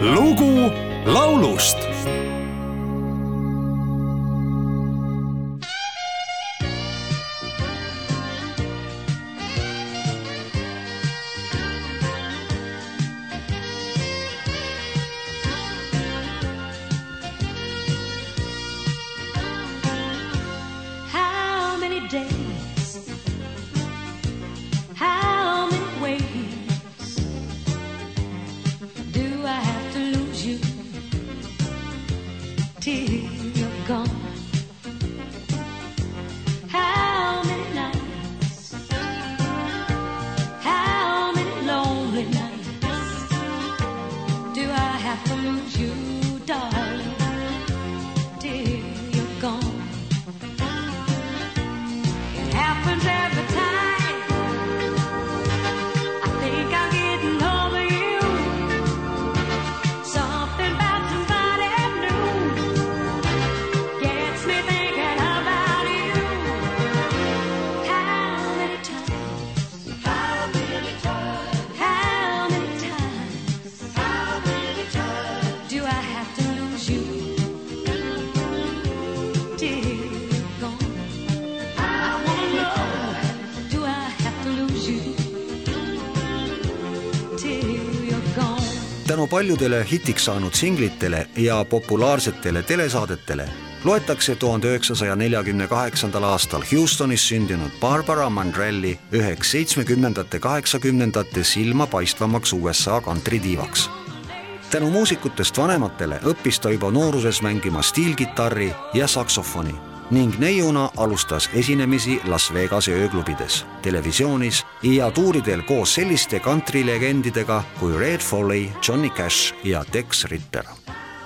lugu laulust till tänu paljudele hitiks saanud singlitele ja populaarsetele telesaadetele loetakse tuhande üheksasaja neljakümne kaheksandal aastal Houstonis sündinud Barbara Mandrelli üheks seitsmekümnendate, kaheksakümnendate silmapaistvamaks USA kantridiivaks. tänu muusikutest vanematele õppis ta juba nooruses mängima stiilkitarri ja saksofoni ning neiuna alustas esinemisi Las Vegase ööklubides, televisioonis ja tuuridel koos selliste kantrilegendidega kui Red Foley, Johnny Cash ja Tex Ritter.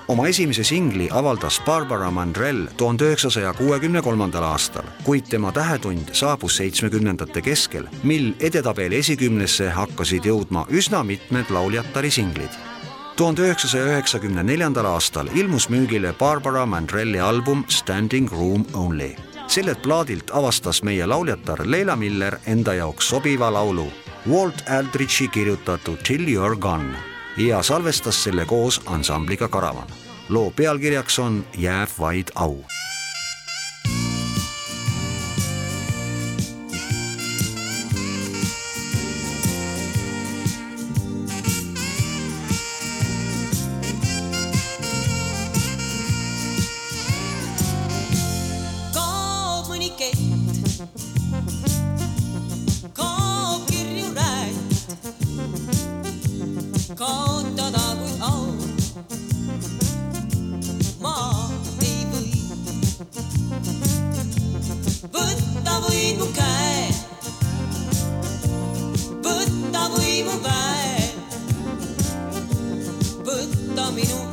oma esimese singli avaldas Barbara Mandrell tuhande üheksasaja kuuekümne kolmandal aastal, kuid tema tähetund saabus seitsmekümnendate keskel, mil edetabeli esikümnesse hakkasid jõudma üsna mitmed lauljatari singlid tuhande üheksasaja üheksakümne neljandal aastal ilmus müügile Barbara Mandrelli album Standing Room Only. sellelt plaadilt avastas meie lauljatar Leila Miller enda jaoks sobiva laulu Walt Aldrichi kirjutatud Till you are gone ja salvestas selle koos ansambliga Karavan. loo pealkirjaks on Jääb vaid au domínio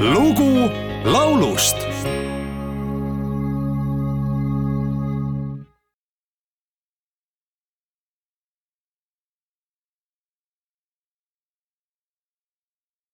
lugu laulust.